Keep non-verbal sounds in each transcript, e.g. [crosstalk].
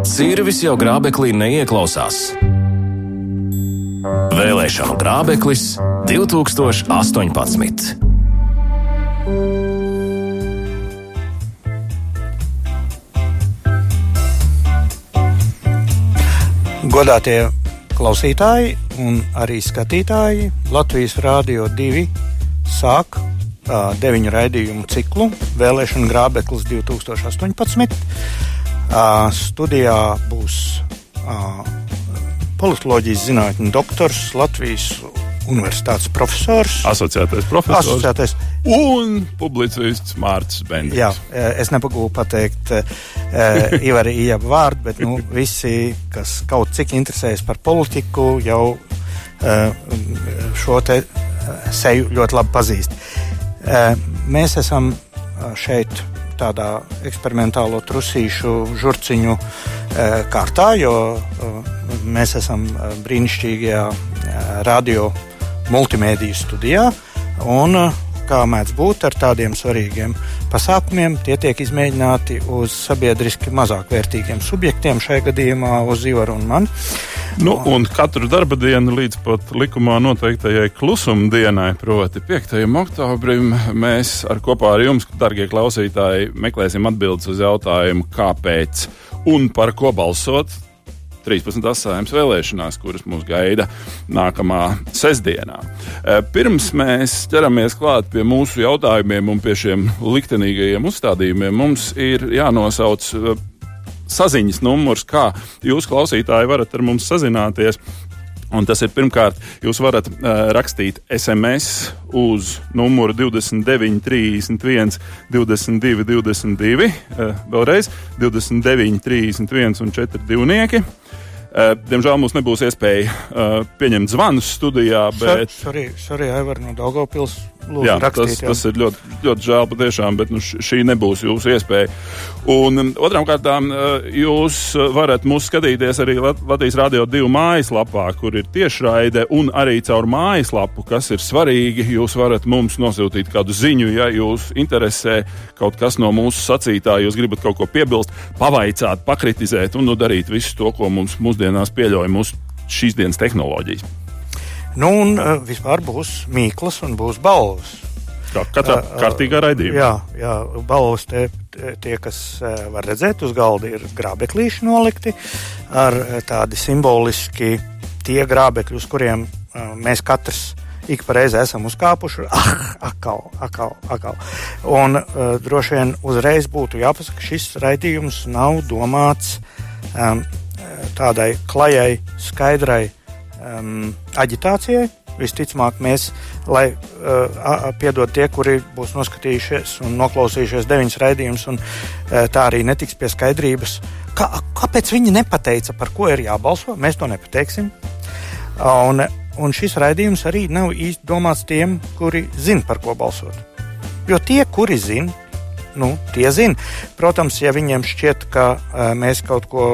Cirvis jau grābeklī neieklausās. Vēlēšanu grābeklis 2018. Godātie klausītāji un arī skatītāji, Latvijas Rādio 2 sāk deviņu raidījumu ciklu Vēlēšana grābeklis 2018. Uh, studijā būs uh, politoloģijas zinātņu doktors, Latvijas Universitātes profesors, asociētais profesors asociētais. un publicists Mārcis Bendis. Jā, es nepagūstu pateikt [laughs] uh, Ivari Ijabu vārdu, bet nu, visi, kas kaut cik interesējas par politiku, jau šo te seju ļoti labi pazīst. Mēs esam šeit tādā eksperimentālo trusīšu žurciņu kārtā, jo mēs esam brīnišķīgajā radio multimediju studijā. Un, kā mēdz būt ar tādiem svarīgiem pasākumiem, tie tiek izmēģināti uz sabiedriski mazāk vērtīgiem subjektiem, šajā gadījumā uz Ivaru un mani. Nu, un katru darba dienu līdz pat likumā noteiktajai klusuma dienai, proti, 5. oktobrim, mēs ar kopā ar jums, darbie klausītāji, meklēsim atbildes uz jautājumu, kāpēc un par ko balsot 13. saimnes vēlēšanās, kuras mūs gaida nākamā sestdienā. Pirms mēs ķeramies klāt pie mūsu jautājumiem un pie šiem liktenīgajiem uzstādījumiem, mums ir jānosauc saziņas numurs, kā jūs, klausītāji, varat ar mums sazināties. Un tas ir pirmkārt, jūs varat uh, rakstīt SMS uz numuru 29, 31, 22, 22, uh, vēlreiz 29, 31 un 4 divnieki. Uh, diemžēl mums nebūs iespēja uh, pieņemt zvanus studijā, bet. Sorry, sorry, Aivar no Daugavpils. Lūdzu, jā, rakstīt, tas, jā. tas ir ļoti, ļoti žēl patiešām, bet nu, šī nebūs jūsu iespēja. Un um, otrām kārtām uh, jūs varat mūs skatīties arī Latvijas Rādio 2 mājaslapā, kur ir tiešraide, un arī caur mājaslapu, kas ir svarīgi. Jūs varat mums nosūtīt kādu ziņu, ja jūs interesē kaut kas no mūsu sacītā, jūs gribat kaut ko piebilst, pavaicāt, pakritizēt un nu, darīt visu to, ko mums mūsdienās pieļauj mūsu šīs dienas tehnoloģijas. Nu, un uh, vispār būs mīklas un būs balvas. Kā katrā uh, kārtīgā raidījumā. Jā, jā balvas tie, tie, kas var redzēt uz galda, ir grābeklīši nolikti ar tādi simboliski tie grābekļi, uz kuriem mēs katrs ik pa reizi esam uzkāpuši. [laughs] Ah, akal, akal, akal. Un uh, droši vien uzreiz būtu jāpasaka, ka šis raidījums nav domāts um, tādai klajai, skaidrai um, aģitācijai. Visticamāk, mēs, lai uh, piedod tie, kuri būs noskatījušies un noklausījušies deviņas raidījumus, un uh, tā arī netiks pie skaidrības, kā, kāpēc viņi nepateica, par ko ir jābalso. Mēs to nepateiksim. Un, un šis raidījums arī nav īsti domāts tiem, kuri zina, par ko balsot. Jo tie, kuri zina, nu, tie zina. Protams, ja viņiem šķiet, ka uh, mēs kaut ko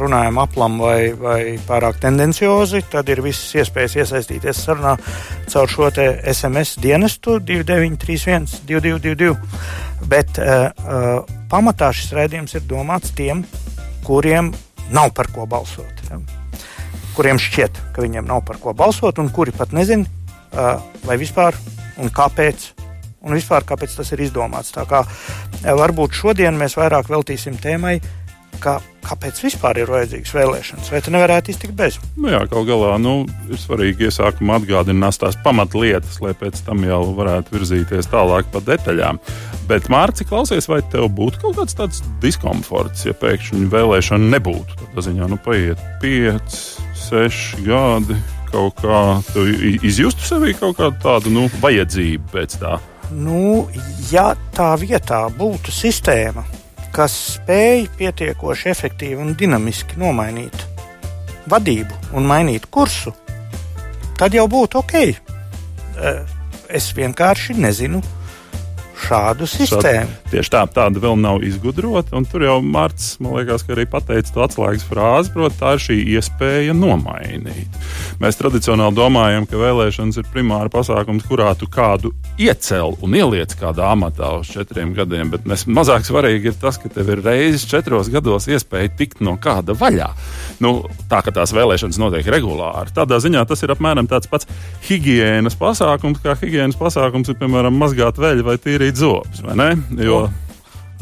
runājam aplam vai, vai pārāk tendenciozi, tad ir visas iespējas iesaistīties sarunā caur šo SMS dienestu 2931, 2222. Bet uh, pamatā šis raidījums ir domāts tiem, kuriem nav par ko balsot. Ja? Kuriem šķiet, ka viņiem nav par ko balsot, un kuri pat nezina, uh, vai vispār un kāpēc un vispār kāpēc tas ir izdomāts. Tā kā e, varbūt šodien mēs vairāk veltīsim tēmai. Kā, kāpēc vispār ir vajadzīgas vēlēšanas? Vai tu nevarētu iztikt bez? Nu jā, kaut galā nu, ir svarīgi iesākumā atgādināt tās pamatlietas, lai pēc tam jau varētu virzīties tālāk pa detaļām. Bet, Mārcis, klausies, vai tev būtu kaut kāds tāds diskomforts, ja pēkšņi vēlēšana nebūtu? Tad ziņā, nu, paiet 5, 6 gadi, kaut kā izjustu sevī kaut kādu tādu nu, vajadzību pēc tā. Nu, ja tā vietā būtu sistēma, kas spēj pietiekoši efektīvi un dinamiski nomainīt vadību un mainīt kursu, tad jau būtu ok. Eh, es vienkārši nezinu šādu sistēmu. Šād, tieši tā, tāda vēl nav izgudrota. Tur jau Mārcis, man liekas, arī pateica to atslēgas frāzi, proti, tā ir šī iespēja nomainīt. Mēs tradicionāli domājam, ka vēlēšanas ir primāra pasākums, kurā tu kādu iecel un ieliec kādā amatā uz četriem gadiem, bet nes, mazāk svarīgi ir tas, ka tev ir reizes četros gados iespēja tikt no kāda vaļā. Nu, tā kā tās vēlēšanas notiek regulāri. Tādā ziņā tas ir apmēram tāds pats higiēnas pasākums, kā higiēnas pasākums ir, piemēram, mazgāt veļu vai tīrīt zobus. Jo...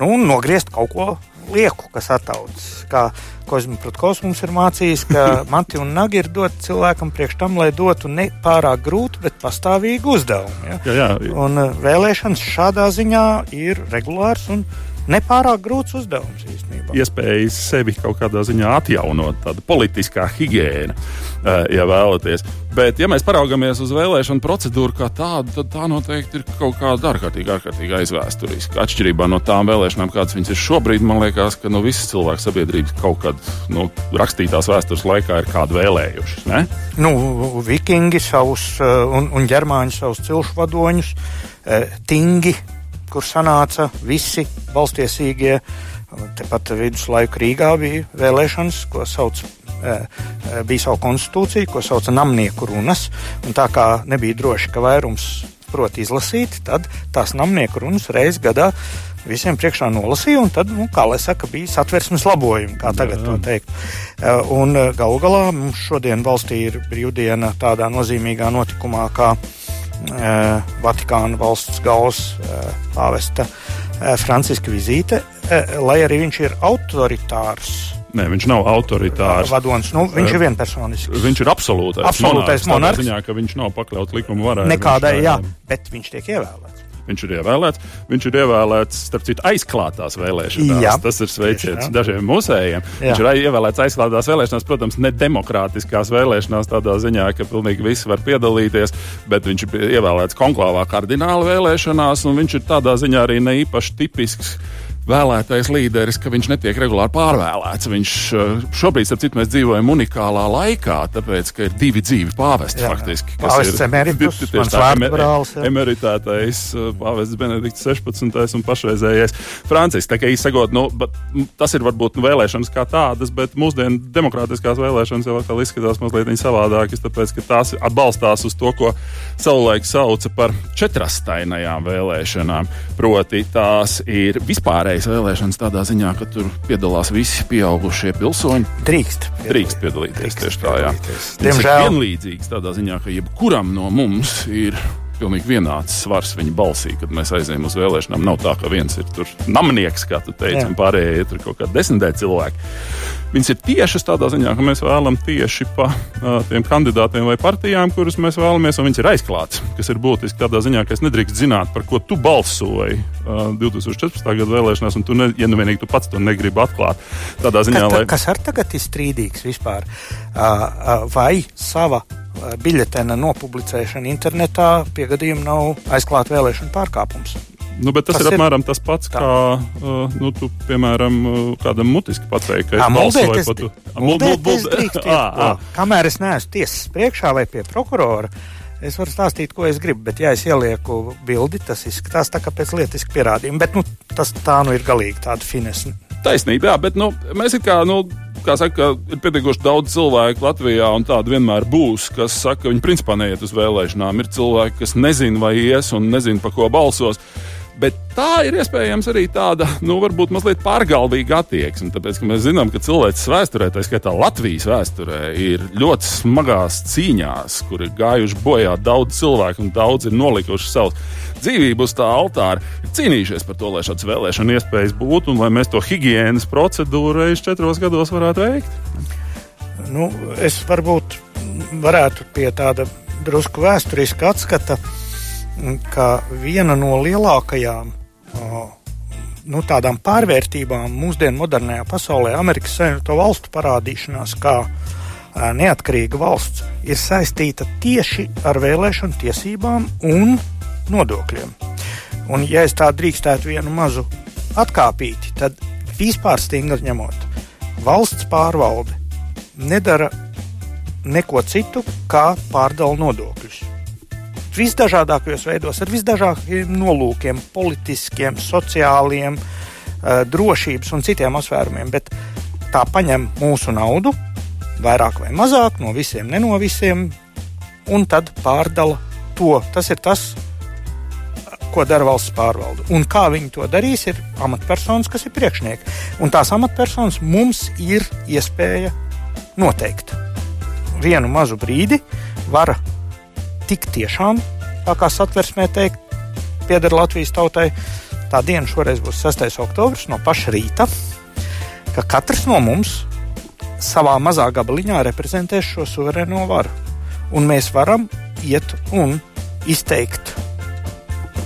Nu, un nogriezt kaut ko lieku, kas attaudzis. Kā Kozmopratkovs mums ir mācījis, ka [laughs] mati un nagi ir dot cilvēkam priekš tam, lai dotu ne pārāk grūtu, bet pastāvīgu uzdevumu. Ja? Jā, jā. Un uh, vēlēšanas šādā ziņā ir regulārs un nepārāk grūts uzdevums īstenībā. Iespējas sevi kaut kādā ziņā atjaunot, tāda politiskā higiēna, eh, ja vēlaties. Bet, ja mēs paraugāmies uz vēlēšanu procedūru kā tādu, tad tā noteikti ir kaut kāda ārkārtīgi, ārkārtīgi aizvēsturiska. Atšķirībā no tām vēlēšanām, kādas viņas ir šobrīd, man liekas, ka nu, visas cilvēku sabiedrības kaut kad nu, rakstītās vēstures laikā ir kādu vēlējušas. Ne? Nu, vikingi savus eh, un, un ģermāņi savus cilšu vadoņus, eh, tingi kur sanāca visi valstiesīgie. Tepat viduslaiku Rīgā bija vēlēšanas, ko sauc e, e, bija savu konstitūciju, ko sauca namnieku runas. Tā kā nebija droši, ka vairums prot izlasīt, tad tās namnieku runas reizes gadā visiem priekšā nolasīja, un tad, nu, kā lai saka, bija satversmes labojumi, kā tagad to teikt. E, un galu galā mums šodien valstī ir brīvdiena tādā nozīmīgā notikumā, kā Eh, Vatikāna valsts galvas eh, pāvesta eh, Franciska vizīte, lai arī viņš ir autoritārs. Nē, viņš nav autoritārs. Vadonis, nu, viņš ir vienpersonisks. Viņš ir absolūtais, absolūtais monarhs. Ziņā, viņš nav pakļauts likuma varai. Nekādai, jā, bet viņš tiek ievēlēts. Viņš ir ievēlēts. Viņš ir ievēlēts, starp citu, aizklātās vēlēšanās. Jā. Tas ir sveiciens dažiem musējiem. Jā. Viņš ir ievēlēts aizklātās vēlēšanās, protams, ne demokrātiskās vēlēšanās, tādā ziņā, ka pilnīgi visi var piedalīties, bet viņš ir ievēlēts konklāvā kardināla vēlēšanās, un viņš ir tādā ziņā arī ne īpaši tipisks vēlētais līderis, ka viņš netiek regulāri pārvēlēts. Viņš eh, šobrīd, starp citu, mēs dzīvojam unikālā laikā, tāpēc, ka ir divi dzīvi pāvesti jā, faktiski. Pāvests emeritus, tieši tā, brālis, jā. emeritētais eh, pāvests Benedikts 16. un pašreizējais Francis. Tā kā īsagot, nu, tas ir varbūt vēlēšanas kā tādas, bet mūsdienu demokrātiskās vēlēšanas jau atkal izskatās mazliet savādākas, tāpēc, ka tās atbalstās uz to, ko savulaik sauca par četrastainajām vēlēšanām. Proti, tās ir vispārēji vispārējas vēlēšanas tādā ziņā, ka tur piedalās visi pieaugušie pilsoņi. Drīkst. Drīkst piedalīties. Drīkst tieši tā, jā. Diemžēl. Vienlīdzīgs tādā ziņā, ka jebkuram no mums ir pilnīgi vienāds svars viņa balsī, kad mēs aizējām uz vēlēšanām. Nav tā, ka viens ir tur namnieks, kā tu teici, Jā. un pārējie ir kaut kādi desmitēji cilvēki. Viņas ir tiešas tādā ziņā, ka mēs vēlamies tieši pa uh, tiem kandidātiem vai partijām, kurus mēs vēlamies, un viņas ir aizklāts. Tas ir būtiski tādā ziņā, ka es nedrīkstu zināt, par ko tu balsoji uh, 2014. gada vēlēšanās, un tu, ne, ja nu vienīgi tu pats to negribi atklāt. Tādā ziņā, kas, lai... kas ar tagad ir strīdīgs vispār? Uh, uh, vai sava biļetena nopublicēšana internetā pie gadījuma nav aizklāta vēlēšana pārkāpums. Nu, tas, tas ir apmēram tas pats, tā. kā, uh, nu, tu, piemēram, kādam mutiski pateikt, ka par to. Kamēr es neesmu tiesas priekšā vai pie prokurora, es varu stāstīt, ko es gribu, bet, ja es ielieku bildi, tas izskatās tā kā pēc lietiska pierādījuma. Bet nu, tas tā nu ir galīgi tāda finesa. Taisnība, jā, bet nu, mēs kā. Nu, kā saka, ir pietiekoši daudz cilvēku Latvijā, un tādi vienmēr būs, kas saka, ka viņi principā neiet uz vēlēšanām. Ir cilvēki, kas nezina, vai ies un nezina, par ko balsos. Bet tā ir iespējams arī tāda, nu, varbūt mazliet pārgalvīga attieksme. Tāpēc, mēs zinām, ka cilvēks vēsturē, tā skaitā Latvijas vēsturē, ir ļoti smagās cīņās, kur ir gājuši bojā daudz cilvēku un daudz ir nolikuši savu dzīvību uz tā altāra, cīnījušies par to, lai šādas vēlēšana iespējas būtu un lai mēs to higiēnas procedūru reizes četros gados varētu veikt. Nu, es varbūt varētu pie tāda drusku vēsturiska atskata ka viena no lielākajām nu, tādām pārvērtībām mūsdienu modernajā pasaulē, Amerikas Savienoto Valstu parādīšanās kā neatkarīga valsts, ir saistīta tieši ar vēlēšanu tiesībām un nodokļiem. Un, ja es tā drīkstētu vienu mazu atkāpīti, tad vispār stingri ņemot, valsts pārvalde nedara neko citu, kā pārdala nodokļus. Visdažādākajos veidos, ar visdažādākajiem nolūkiem, politiskiem, sociāliem, uh, drošības un citiem apsvērumiem. Bet tā paņem mūsu naudu, vairāk vai mazāk, no visiem, ne no visiem, un tad pārdala to. Tas ir tas, ko dara valsts pārvalde. Un kā viņi to darīs, ir amatpersonas, kas ir priekšnieki. Un tās amatpersonas mums ir iespēja noteikt. Vienu mazu brīdi var tik tiešām, tā kā satversmē teikt, pieder Latvijas tautai. Tā diena šoreiz būs 6. oktobris no paša rīta, ka katrs no mums savā mazā gabaliņā reprezentēs šo suverēno varu. Un mēs varam iet un izteikt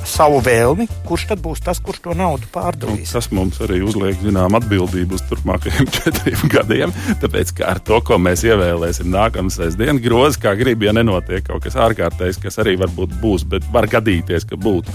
savu vēlmi, kurš tad būs tas, kurš to naudu pārdalīs. Un tas mums arī uzliek zinām atbildību uz turpmākajiem [laughs] četriem gadiem, tāpēc ka ar to, ko mēs ievēlēsim nākamā sestdiena, grozi kā grib, ja nenotiek kaut kas ārkārtējs, kas arī varbūt būs, bet var gadīties, ka būtu.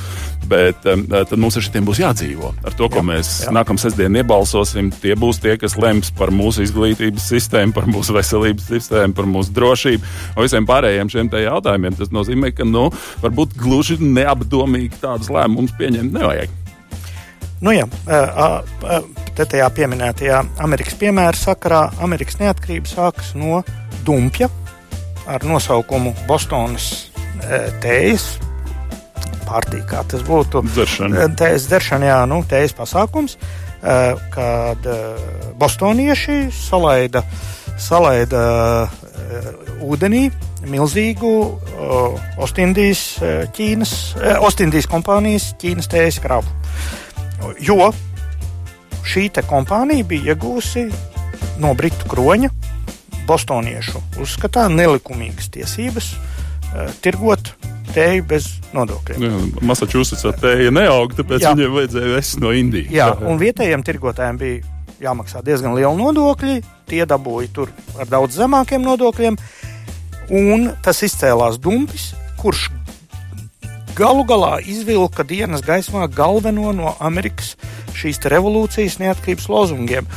Bet um, tad mums ar šitiem būs jādzīvo. Ar to, ko jā, mēs nākamā sestdiena iebalsosim, tie būs tie, kas lems par mūsu izglītības sistēmu, par mūsu veselības sistēmu, par mūsu drošību un visiem pārējiem šiem jautājumiem. Tas nozīmē, ka nu, varbūt gluži neapdomīgi tādus lēmumus pieņemt nevajag. Nu, jā, te tajā pieminētajā Amerikas piemēra sakarā Amerikas neatkarība sākas no dumpja ar nosaukumu Bostonas tējas partija, kā tas būtu. Tējas dzeršana, jā, nu, tējas pasākums, kad bostonieši salaida, salaida ūdenī milzīgu uh, Ostindijas, Ķīnas, uh, Ostindijas kompānijas Ķīnas tējas kravu. Jo šī kompānija bija iegūsi no Britu kroņa bostoniešu uzskatā nelikumīgas tiesības uh, tirgot tēju bez nodokļiem. Massachusettsā tēja neaug, tāpēc Jā. viņiem vajadzēja vest no Indijas. Jā, un vietējiem tirgotājiem bija jāmaksā diezgan liela nodokļi. Tie dabūja tur ar daudz zemākiem nodokļiem. Un tas izcēlās Dumpis, kurš galu galā izvilka dienas gaismā galveno no Amerikas šīs revolūcijas neatkarības lozungiem.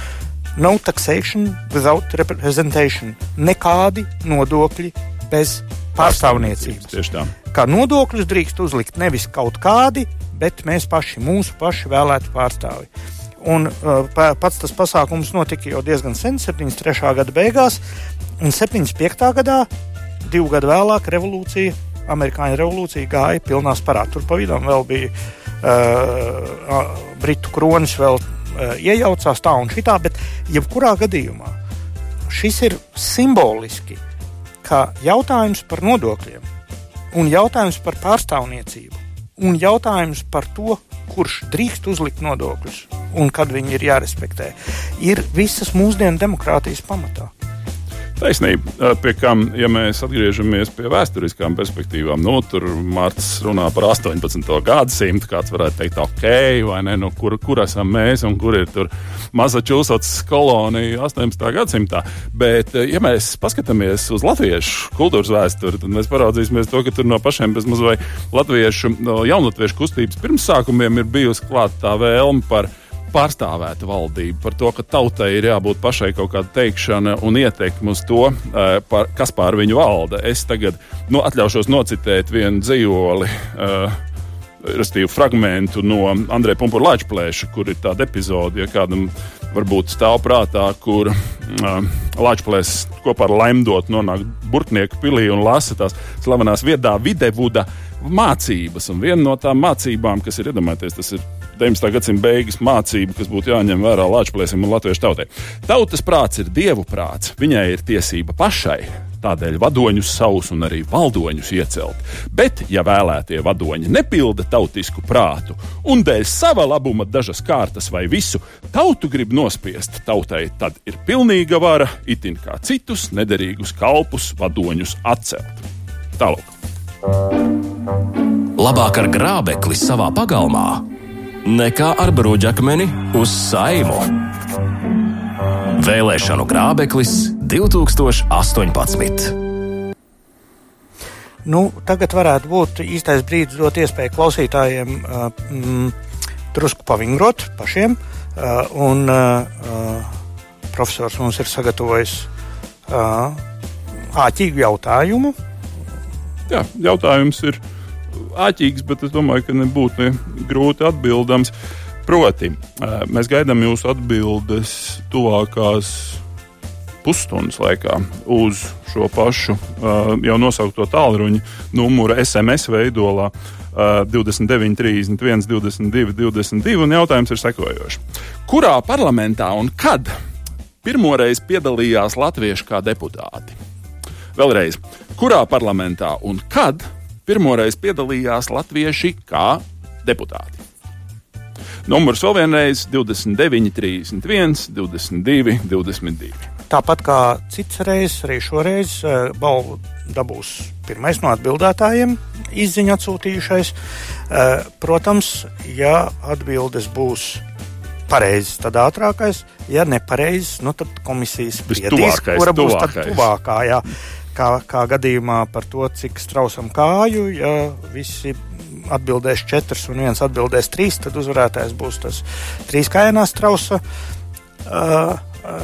No taxation without representation. Nekādi nodokļi bez pārstāvniecības. Tieši tā. Kā nodokļus drīkst uzlikt nevis kaut kādi, bet mēs paši, mūsu paši vēlēti pārstāvi. Un, uh, pats tas pasākums notika jau diezgan sen, 73. gada beigās, un 75. gadā, divu gadu vēlāk, revolūcija, amerikāņu revolūcija gāja pilnā sparā. Tur pa vidam vēl bija uh, britu kronis, vēl uh, iejaucās tā un šitā, bet jebkurā gadījumā šis ir simboliski, ka jautājums par nodokļiem un jautājums par pārstāvniecību un jautājums par to, kurš drīkst uzlikt nodokļus un kad viņi ir jārespektē, ir visas mūsdienu demokrātijas pamatā. Taisnība, pie kam, ja mēs atgriežamies pie vēsturiskām perspektīvām, nu, tur Mārcis runā par 18. gadsimtu, kāds varētu teikt, ok, vai ne, nu, kur, kur esam mēs un kur ir tur Massachusetts kolonija 18. gadsimtā. Bet, ja mēs paskatāmies uz latviešu kultūras vēsturi, tad mēs paraudzīsimies to, ka tur no pašiem bezmazliet latviešu, no jaunatviešu kustības pirmsākumiem ir bijusi klāta tā vēlme par pārstāvēta valdība, par to, ka tautai ir jābūt pašai kaut kāda teikšana un ietekme uz to, uh, par, kas pār viņu valda. Es tagad nu, atļaušos nocitēt vienu dzīvoli. Uh, eh, Restīvi fragment no Andreja Punkūra Latvijas kur ir tāda epizode, ja kādam varbūt stāv prātā, kur uh, Latvijas kopā ar Lemdotu nonāk Burtnieku pilī un lasa tās slavenās viedā videvuda mācības. Un viena no tām mācībām, kas ir iedomājieties, tas ir 19. gadsimta beigas mācība, kas būtu jāņem vērā Latvijas un Latvijas tautai. Tautas prāts ir dievu prāts, viņai ir tiesība pašai. Tādēļ vadoņus savus un arī valdoņus iecelt. Bet, ja vēlētie vadoņi nepilda tautisku prātu un dēļ sava labuma dažas kārtas vai visu tautu grib nospiest, tautai tad ir pilnīga vara itin kā citus nederīgus kalpus vadoņus atcelt. Tālāk. Labāk ar grābekli savā pagalmā nekā ar bruģakmeni uz saimu. Vēlēšanu grābeklis 2018. Nu, tagad varētu būt īstais brīdis dot iespēju klausītājiem uh, mm, drusku pavingrot pašiem. Uh, un uh, profesors mums ir sagatavojis uh, āķīgu jautājumu. Jā, jautājums ir āķīgs, bet es domāju, ka nebūtu ne grūti atbildams. Proti, mēs gaidām jūsu atbildes tuvākās pusstundas laikā uz šo pašu jau nosaukto tālruņa numuru SMS veidolā. 29, 31, 22, 22. Un jautājums ir sekojošs. Kurā parlamentā un kad pirmoreiz piedalījās latvieši kā deputāti? Vēlreiz, kurā parlamentā un kad pirmoreiz piedalījās latvieši kā deputāti? Numurs vēl vienreiz 29, 31, 22, 22. Tāpat kā cits reizes, arī šoreiz eh, balvu dabūs pirmais no atbildētājiem, izziņu atsūtījušais. Eh, protams, ja atbildes būs pareizs, tad ātrākais, ja nepareizs, nu tad komisijas spriedīs, kura būs tad tuvākā. Jā. Kā, kā gadījumā par to, cik strausam kāju, ja visi atbildēs četras un viens atbildēs trīs, tad uzvarētājs būs tas trīskājainā strausa uh,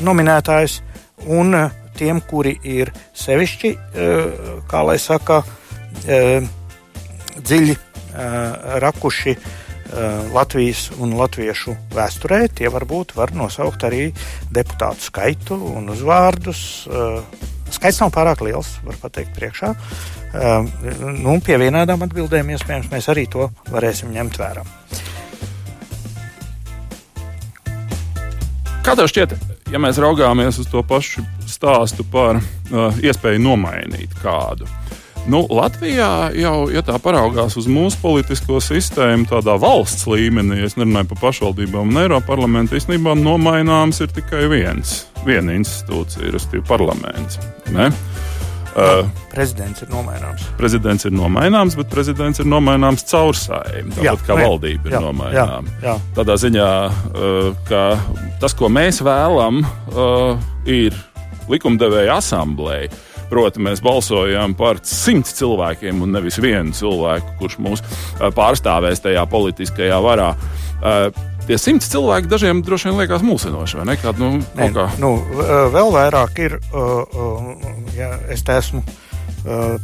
nominētājs. Un uh, tiem, kuri ir sevišķi, uh, kā lai saka, uh, dziļi uh, rakuši uh, Latvijas un latviešu vēsturē, tie varbūt var nosaukt arī deputātu skaitu un uzvārdus. Uh, skaits nav pārāk liels, var pateikt, priekšā. Uh, Ehm, nu, pie vienādām atbildēm iespējams mēs arī to varēsim ņemt vērā. Kā tev šķiet, ja mēs raugāmies uz to pašu stāstu par uh, iespēju nomainīt kādu? Nu, Latvijā jau, ja tā paraugās uz mūsu politisko sistēmu, tādā valsts līmenī, es nerunāju par pašvaldībām un Eiropas parlamentu, īstenībā nomaināms ir tikai viens, viena institūcija, respektīvi parlaments. Ne? Uh, prezidents ir nomaināms. Prezidents ir nomaināms, bet prezidents ir nomaināms caur saimnu. Tāpat kā valdība ir jā, nomaināma. Jā, jā. Tādā ziņā, uh, ka tas, ko mēs vēlamies, uh, ir likumdevēja asamblēja. Proti, mēs balsojam par simts cilvēkiem un nevis vienu cilvēku, kurš mūs pārstāvēs tajā politiskajā varā. Uh, tie simts cilvēki dažiem droši vien liekas mulsinoši, vai ne? Kād, nu, Nē, kā? nu, vēl vairāk ir, ja es esmu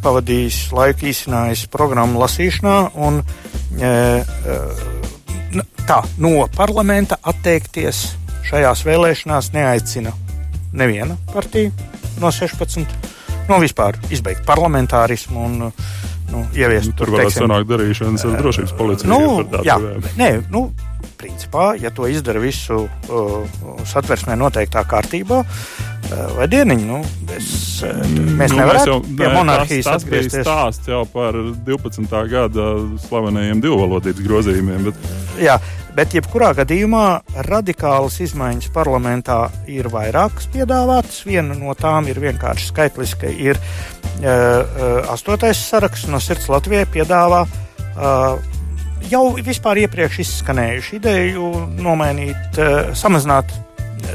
pavadījis laiku īsinājis programmu lasīšanā, un tā no parlamenta atteikties šajās vēlēšanās neaicina neviena partija no 16. No vispār izbeigt parlamentārismu un nu, ieviest nu, tur varētu sanākt darīšanas ar drošības policiju. Nu, jā, nē, nu, principā, ja to izdara visu uh, satversmē noteiktā kārtībā, uh, vai dieniņu, nu, es, uh, mēs nu, nevaram jau, pie monarhijas tas, tas atgriezties. Tas stāsts jau par 12. gada slavenajiem divvalodības grozījumiem. Bet... Jā, bet jebkurā gadījumā radikālas izmaiņas parlamentā ir vairākas piedāvātas. Viena no tām ir vienkārši skaitliska, ir uh, astotais saraksts no sirds Latvijai piedāvā uh, jau vispār iepriekš izskanējuši ideju nomainīt, uh, samazināt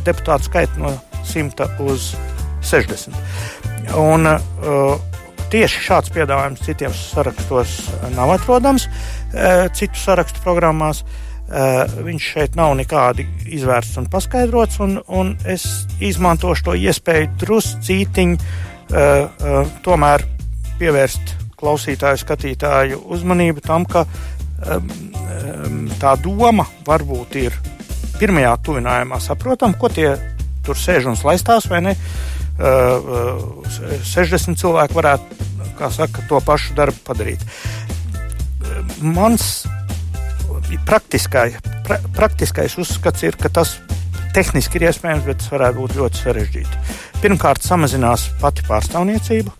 deputātu skaitu no 100 uz 60. Un, uh, tieši šāds piedāvājums citiem sarakstos nav atrodams, citu sarakstu programmās. Uh, viņš šeit nav nekādi izvērsts un paskaidrots, un, un es izmantošu to iespēju druscītiņu uh, uh, tomēr pievērst klausītāju, skatītāju uzmanību tam, ka tā doma varbūt ir pirmajā tuvinājumā saprotama, ko tie tur sēž un slaistās, vai ne? 60 cilvēki varētu, saka, to pašu darbu padarīt. Mans praktiskai, pra, praktiskais uzskats ir, ka tas tehniski ir iespējams, bet tas varētu būt ļoti sarežģīti. Pirmkārt, samazinās pati pārstāvniecība.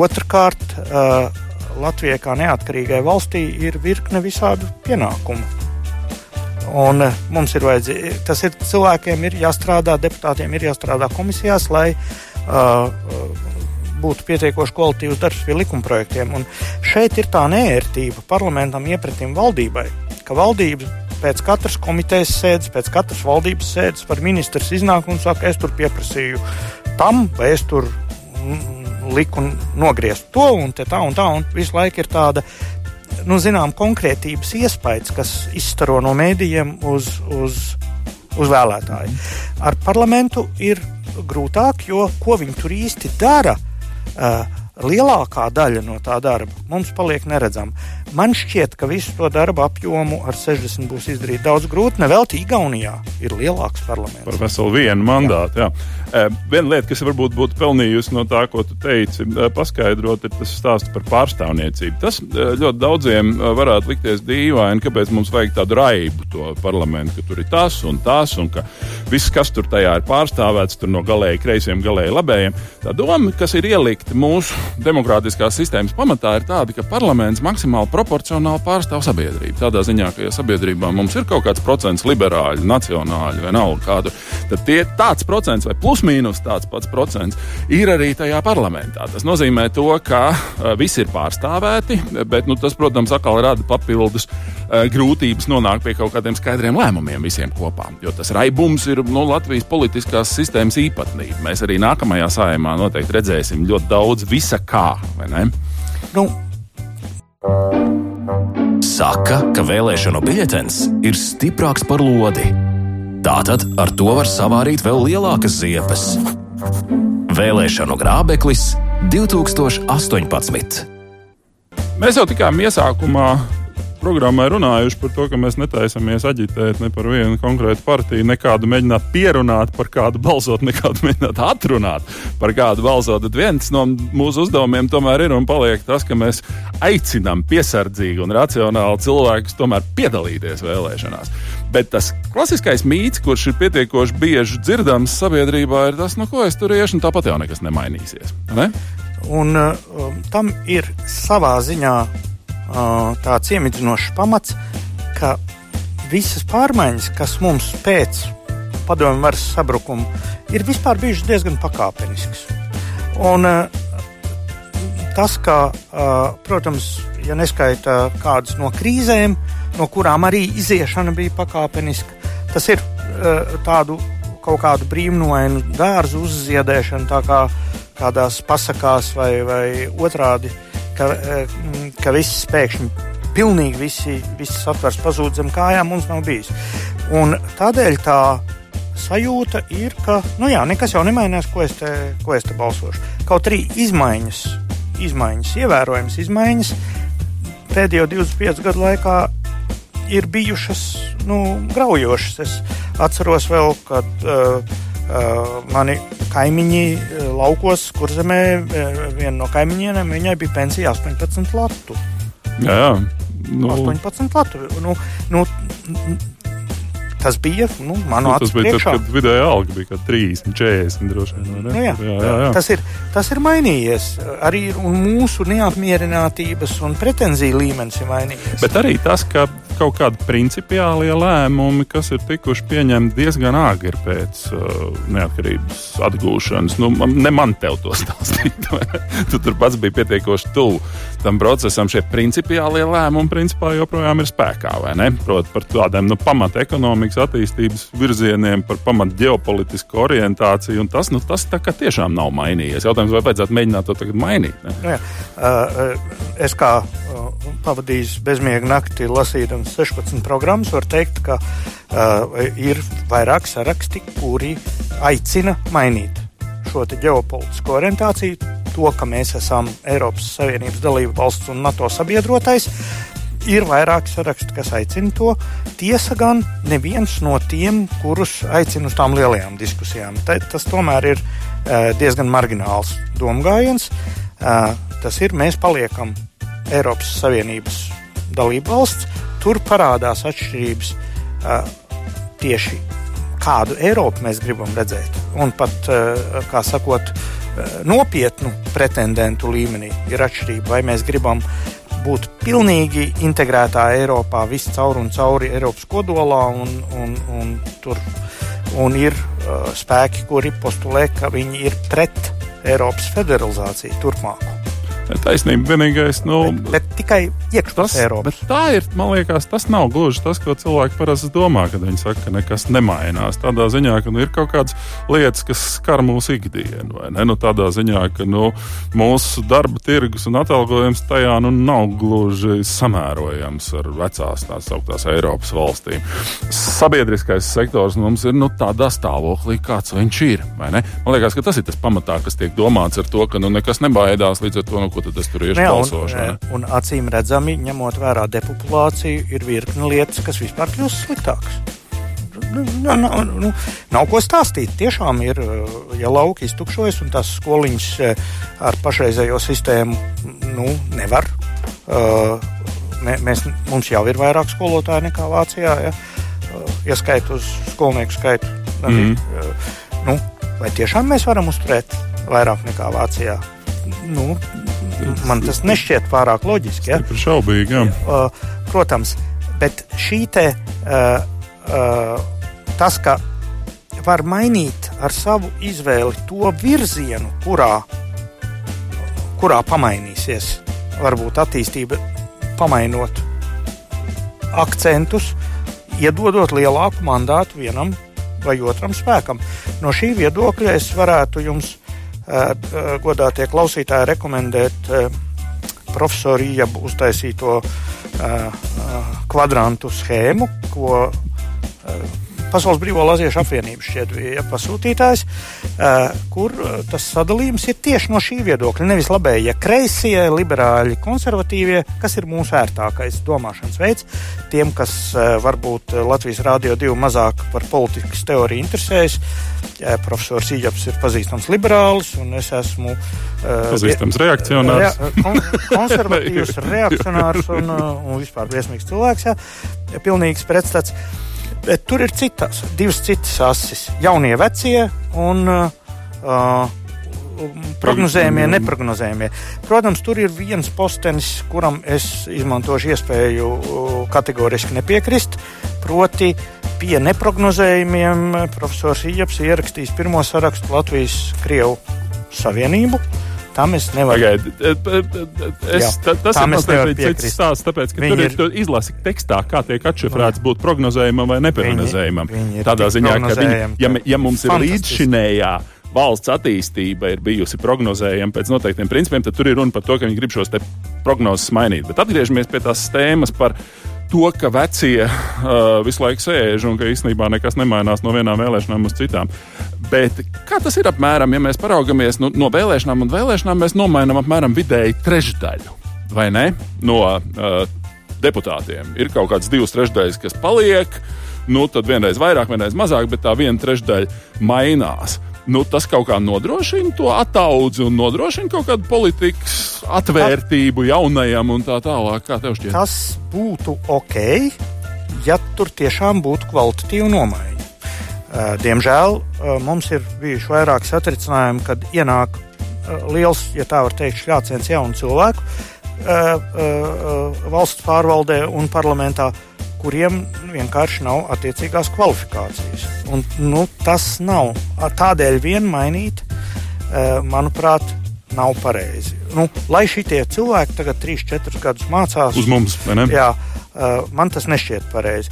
Otrakārt, Latvijai kā neatkarīgai valstī ir virkne visādu pienākumu. Un mums ir vajadzīgi, tas ir cilvēkiem ir jāstrādā, deputātiem ir jāstrādā komisijās, lai uh, būtu pietiekoši kvalitīvs darbs pie likumprojektiem. Un šeit ir tā nērtība parlamentam iepratim valdībai, ka valdība pēc katras komitejas sēdes, pēc katras valdības sēdes var ministrs iznāk un saka, es tur pieprasīju tam, vai es tur liku nogriezt to un tā un tā, un visu laiku ir tāda, nu, zinām, konkrētības iespējas, kas izstaro no mēdījiem uz, uz, uz vēlētāju. Ar parlamentu ir grūtāk, jo ko viņi tur īsti dara? Uh, lielākā daļa no tā darba mums paliek neredzama. Man šķiet, ka visu to darbu apjomu ar 60 būs izdarīt daudz grūti. Nevelti Igaunijā ir lielāks parlaments. Par veselu vienu mandātu. Jā. Jā. Viena lieta, kas varbūt būtu pelnījusi no tā, ko tu teici, paskaidrot, ir tas stāsts par pārstāvniecību. Tas ļoti daudziem varētu likties dīvaini, kāpēc mums vajag tādu raibu to parlamentu, ka tur ir tas un tas, un ka viss, kas tur tajā ir pārstāvēts, tur no galēji kreisiem, galēji labējiem. Tā doma, kas ir ielikta mūsu demokrātiskās sistēmas pamatā, ir tāda, ka parlaments maksimāli proporcionāli pārstāv sabiedrību. Tādā ziņā, ka ja sabiedrībā mums ir kaut kāds procents liberāļu, nacionāļu nav kādu, tad tie tāds procents vai plus mīnus tāds pats procents ir arī tajā parlamentā. Tas nozīmē to, ka uh, visi ir pārstāvēti, bet nu, tas, protams, atkal rada papildus uh, grūtības nonākt pie kaut kādiem skaidriem lēmumiem visiem kopā. Jo tas raibums ir nu, Latvijas politiskās sistēmas īpatnība. Mēs arī nākamajā sājumā noteikti redzēsim ļoti daudz visa kā. Nu, Saka, ka vēlēšanu biļetens ir stiprāks par lodi. Tātad ar to var savārīt vēl lielākas ziepes. Vēlēšanu grābeklis 2018. Mēs jau tikām iesākumā programmā runājuši par to, ka mēs netaisamies aģitēt ne par vienu konkrētu partiju, nekādu mēģināt pierunāt, par kādu balsot, nekādu [laughs] mēģināt atrunāt, par kādu balsot. Tad viens no mūsu uzdevumiem tomēr ir un paliek tas, ka mēs aicinām piesardzīgi un racionāli cilvēkus tomēr piedalīties vēlēšanās. Bet tas klasiskais mīts, kurš ir pietiekoši bieži dzirdams sabiedrībā, ir tas, no ko es tur iešu, un tāpat jau nekas nemainīsies. Ne? Un um, tam ir savā ziņā tāds iemidzinošs pamats, ka visas pārmaiņas, kas mums pēc padomju varas sabrukuma, ir vispār bijušas diezgan pakāpeniskas. Un, tas, ka, protams, ja neskaita kādas no krīzēm, no kurām arī iziešana bija pakāpeniska, tas ir tādu kaut kādu brīnumainu dārzu uzziedēšanu, tā kā kādās pasakās vai, vai otrādi ka, eh, ka viss pēkšņi, pilnīgi visi, visi satvers pazūd zem kājām, mums nav bijis. Un tādēļ tā sajūta ir, ka, nu jā, nekas jau nemainās, ko es te, ko es te balsošu. Kaut arī izmaiņas, izmaiņas, ievērojams izmaiņas pēdējo 25 gadu laikā ir bijušas nu, graujošas. Es atceros vēl, kad Uh, mani kaimiņi uh, laukos, kur zemē uh, viena no kaimiņiem, viņai bija pensija 18 latu. Jā, jā. Nu, 18 latu. Nu, nu, tas bija nu, manu nu, tas bija tad, kad vidējā alga bija 30, 40 droši vien. Nu, jā, jā, jā, jā. Tas, ir, tas ir mainījies. Arī mūsu neapmierinātības un pretenziju līmenis ir mainījies. Bet arī tas, ka kaut kādi principiālie lēmumi, kas ir tikuši pieņemti diezgan āgri pēc uh, neatkarības atgūšanas. Nu, ne man te to stāstīt. [laughs] tu tur pats biji pietiekoši tuvu tam procesam. Šie principiālie lēmumi principā joprojām ir spēkā. Proti, par tādiem nu, pamata ekonomikas attīstības virzieniem, par pamata ģeopolitisku orientāciju. Tas, nu, tas tiešām nav mainījies. Jautājums, vai vajadzētu mēģināt to tagad mainīt? Ne? Jā, uh, es kā uh, pavadījis bezmiegu nakti lasīdams 16 programmas, var teikt, ka uh, ir vairāk saraksti, kuri aicina mainīt šo ģeopolitisko orientāciju, to, ka mēs esam Eiropas Savienības dalība valsts un NATO sabiedrotais. Ir vairāki saraksti, kas aicina to. Tiesa gan neviens no tiem, kurus aicina uz tām lielajām diskusijām. Ta, tas tomēr ir uh, diezgan margināls domgājiens. Uh, tas ir, mēs paliekam Eiropas Savienības dalība valsts, tur parādās atšķirības uh, tieši kādu Eiropu mēs gribam redzēt. Un pat, kā sakot, nopietnu pretendentu līmenī ir atšķirība, vai mēs gribam būt pilnīgi integrētā Eiropā, viscaur un cauri Eiropas kodolā, un, un, un tur un ir uh, spēki, kuri postulē, ka viņi ir pret Eiropas federalizāciju turpmāku. Taisnība vienīgais, nu, bet, bet tikai iekšpus Eiropas. Tā ir, man liekas, tas nav gluži tas, ko cilvēki parasti domā, kad viņi saka, ka nekas nemainās. Tādā ziņā, ka nu, ir kaut kādas lietas, kas skar mūsu ikdienu, vai ne? Nu, tādā ziņā, ka nu, mūsu darba tirgus un atalgojums tajā nu, nav gluži samērojams ar vecās tās augtās Eiropas valstīm. Sabiedriskais sektors mums ir nu, tādā stāvoklī, kāds viņš ir. Man liekas, ka tas ir tas pamatā, kas tiek domāts ar to, ka nu, nekas nebaidās līdz ar to, nu, ko tad es tur iešu balsošanā. Un, un acīm redzami, ņemot vērā depopulāciju, ir virkni lietas, kas vispār kļūst sliktākas. Nu, nu, nu, nu, nav ko stāstīt. Tiešām ir, ja lauki iztukšojas un tās skoliņas eh, ar pašreizējo sistēmu nu, nevar. Mēs, mums jau ir vairāk skolotāju nekā Vācijā, ja, uh, ja skolnieku skaitu. Mm nu, vai tiešām mēs varam uzturēt vairāk nekā Vācijā? Nu, man tas nešķiet pārāk loģiski. Ja? Šaubīgi. Jā. Uh, protams, bet šī te, uh, uh, tas, ka var mainīt ar savu izvēli to virzienu, kurā, kurā pamainīsies varbūt attīstība, pamainot akcentus, iedodot lielāku mandātu vienam vai otram spēkam. No šī viedokļa es varētu jums godātie klausītāji rekomendēt profesoru Iebu uztaisīto kvadrantu schēmu, ko Pasaules Brīvā Latviešu apvienība šķiet bija pasūtītājs, kur tas sadalījums ir tieši no šī viedokļa. Nevis labējie, kreisie, liberāļi, konservatīvie, kas ir mūsu ērtākais domāšanas veids. Tiem, kas varbūt Latvijas Rādio 2 mazāk par politikas teoriju interesējas, profesors Ijaps ir pazīstams liberālis, un es esmu pazīstams reakcionārs. Rea, kon, konservatīvs, [laughs] reakcionārs un, un vispār briesmīgs cilvēks. Jā, pilnīgs pretstats. Bet tur ir citas, divas citas asis. Jaunie, vecie un uh, prognozējumie, neprognozējumie. Protams, tur ir viens postenis, kuram es izmantošu iespēju uh, kategoriski nepiekrist. Proti, pie neprognozējumiem profesors Ijaps ierakstīs pirmo sarakstu Latvijas-Krievu savienību. Tam es nevaru. Pagaid, es, Jā, tas ir mazliet cits stāsts, tāpēc, ka viņi tur ir, ir izlasi tekstā, kā tiek atšifrēts būt prognozējumam vai neprognozējumam. Tādā ziņā, ka viņi, ja, ja mums ir līdzšinējā valsts attīstība ir bijusi prognozējama pēc noteiktiem principiem, tad tur ir runa par to, ka viņi grib šos prognozes mainīt. Bet atgriežamies pie tās tēmas par to, ka vecie uh, [laughs] visu laiku sēž un ka īstenībā nekas nemainās no vienām vēlēšanām uz citām. Bet kā tas ir apmēram, ja mēs paraugamies nu, no vēlēšanām un vēlēšanām, mēs nomainām apmēram vidēji trešdaļu vai ne no uh, deputātiem. Ir kaut kāds divas trešdaļas, kas paliek, nu tad vienreiz vairāk, vienreiz mazāk, bet tā viena trešdaļa mainās nu, tas kaut kā nodrošina to ataudzi un nodrošina kaut kādu politikas atvērtību jaunajam un tā tālāk. Kā tev šķiet? Tas būtu ok, ja tur tiešām būtu kvalitatīva nomaiņa. Diemžēl mums ir bijuši vairāki satricinājumi, kad ienāk liels, ja tā var teikt, šļāciens jaunu cilvēku valsts pārvaldē un parlamentā kuriem vienkārši nav attiecīgās kvalifikācijas. Un, nu, tas nav tādēļ vien mainīt, eh, manuprāt, nav pareizi. Nu, lai šie cilvēki tagad 3-4 gadus mācās uz mums, vai ne? Jā, Uh, man tas nešķiet pareizi.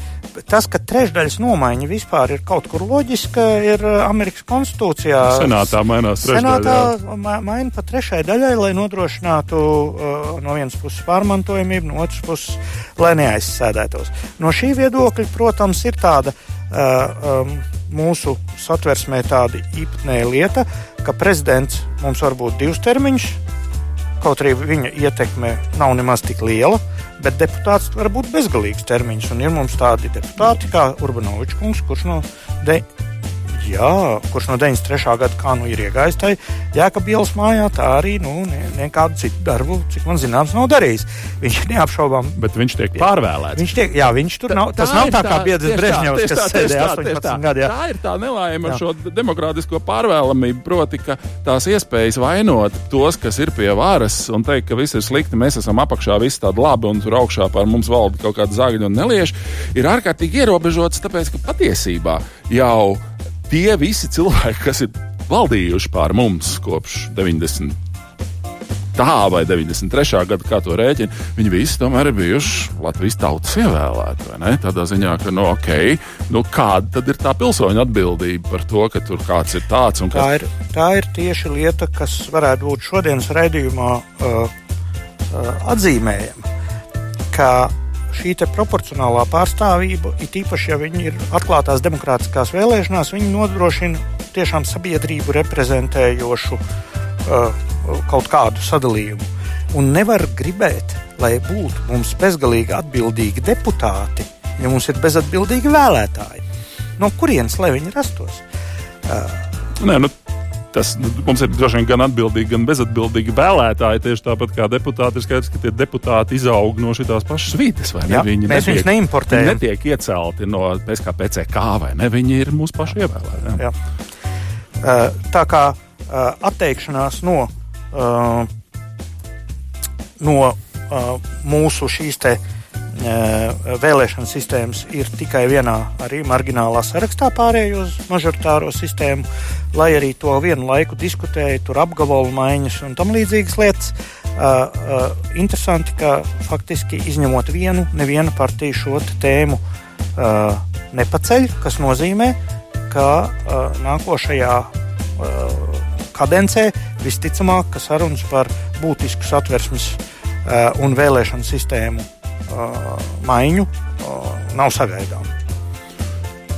Tas, ka trešdaļas nomaiņa vispār ir kaut kur loģiska, ir uh, Amerikas konstitūcijā. Senātā mainās trešdaļa. Senātā ma maina pa trešai daļai, lai nodrošinātu uh, no vienas puses pārmantojamību, no otras puses, lai neaizsēdētos. No šī viedokļa, protams, ir tāda uh, um, mūsu satversmē tāda īpatnēja lieta, ka prezidents mums var būt divus termiņus, kaut arī viņa ietekme nav nemaz tik liela bet deputāts var būt bezgalīgs termiņš. Un ir mums tādi deputāti kā Urbanovičs kungs, kurš no de, Jā, kurš no 93. gada kā nu ir iegājis tajā Jēkabielas mājā, tā arī nu, ne, nekādu citu darbu, cik man zināms, nav darījis. Viņš ir neapšaubām. Bet viņš tiek pārvēlēts. Viņš tiek, jā, viņš tur nav. Tas tā nav tā, tā kā Biedrs Brežņevs, kas sēdēja 18 gadu. Tā ir tā nelaime ar šo demokrātisko pārvēlamību, proti, ka tās iespējas vainot tos, kas ir pie varas un teikt, ka viss ir slikti, mēs esam apakšā, viss tāda labi un tur augšā par mums valda kaut kāda zāģa un nelieša, ir ārkārtīgi ierobežots, tāpēc, ka patiesībā jau tie visi cilvēki, kas ir valdījuši pār mums kopš 90. tā vai 93. gada, kā to rēķina, viņi visi tomēr ir bijuši Latvijas tautas ievēlēti. Tādā ziņā, ka, nu, ok, nu, kāda tad ir tā pilsoņa atbildība par to, ka tur kāds ir tāds un kas... tā ir? Tā ir tieši lieta, kas varētu būt šodienas raidījumā uh, uh, atzīmējama. Ka šī proporcionālā pārstāvība, it īpaši, ja viņi ir atklātās demokrātiskās vēlēšanās, viņi nodrošina tiešām sabiedrību reprezentējošu uh, kaut kādu sadalījumu. Un nevar gribēt, lai būtu mums bezgalīgi atbildīgi deputāti, ja mums ir bezatbildīgi vēlētāji. No kurienes lai viņi rastos? Uh, Nē, nu, tas nu, mums ir droši vien gan atbildīgi, gan bezatbildīgi vēlētāji. Tieši tāpat kā deputāti ir skaidrs, ka tie deputāti izaug no šīs pašas vidas. Jā, viņi mēs viņus neimportējam. Netiek iecelti no PSK, vai ne? Viņi ir mūsu paši. Jā. Uh, tā kā uh, atteikšanās no, uh, no mūsu šīs te vēlēšana sistēmas ir tikai vienā arī marginālā sarakstā pārējai uz mažoritāro sistēmu, lai arī to vienu laiku diskutēja, tur apgabalu maiņas un tam līdzīgas lietas. Uh, uh, interesanti, ka faktiski izņemot vienu, neviena partija šo tēmu uh, nepaceļ, kas nozīmē, ka uh, nākošajā uh, kadencē visticamāk, ka sarunas par būtisku satversmes uh, un vēlēšanu sistēmu Ah, Mainho, ah, não sabe, então.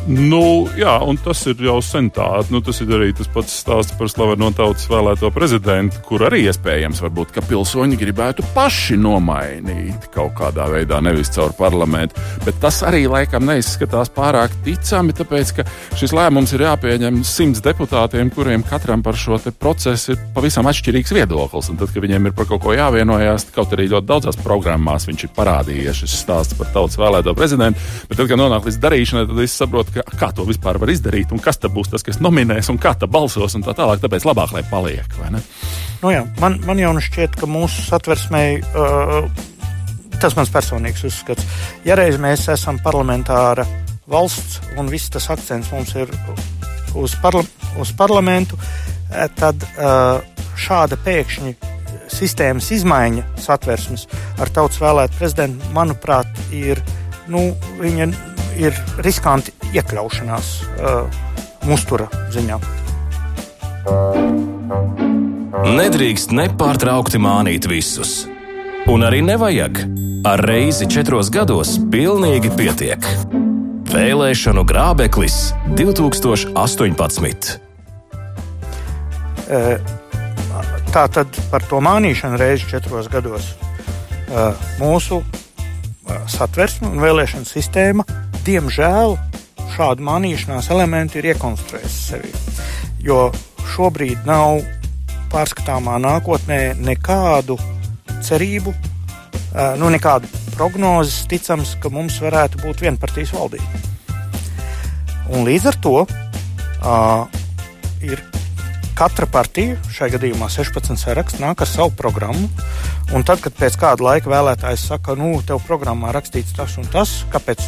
Nu, jā, un tas ir jau sen tāds. Nu, tas ir arī tas pats stāsts par slaveno tautas vēlēto prezidentu, kur arī iespējams, varbūt, ka pilsoņi gribētu paši nomainīt kaut kādā veidā, nevis caur parlamentu. Bet tas arī laikam neizskatās pārāk ticami, tāpēc ka šis lēmums ir jāpieņem simts deputātiem, kuriem katram par šo procesu ir pavisam atšķirīgs viedoklis. Un tad, kad viņiem ir par kaut ko jāvienojās, kaut arī ļoti daudzās programmās viņš ir parādījies šis stāsts par tautas vēlēto prezidentu. Bet tad, kad nonāk līdz darīšanai, tad es saprotu, ka, kā to vispār var izdarīt, un kas tad būs tas, kas nominēs, un kā tā balsos, un tā tālāk. Tāpēc labāk, lai paliek. Nu jā, man, man jau nu šķiet, ka mūsu satversmei. Uh, Tas mans personīgs uzskats. Ja reiz mēs esam parlamentāra valsts un viss tas akcents mums ir uz, parla uz parlamentu, eh, tad uh, šāda pēkšņa sistēmas izmaiņa satversmes ar tautas vēlētu prezidentu, manuprāt, ir, nu, viņa ir riskanti iekļaušanās uh, mustura ziņā. Nedrīkst nepārtraukti mānīt visus. Un arī nevajag. Ar reizi četros gados pilnīgi pietiek. Vēlēšanu grābeklis 2018. Uh, tā tad par to mānīšanu reizi četros gados. Uh, mūsu satversme un vēlēšana sistēma diemžēl šādu manīšanās elementu ir iekonstruējis sevi. Jo šobrīd nav pārskatāmā nākotnē nekādu cerību, nu, nekādu prognozes ticams, ka mums varētu būt vienpartijas valdība. Un līdz ar to uh, ir katra partija, šajā gadījumā 16 saraksts, nāk ar savu programmu. Un tad, kad pēc kāda laika vēlētājs saka, nu, tev programmā rakstīts tas un tas, kāpēc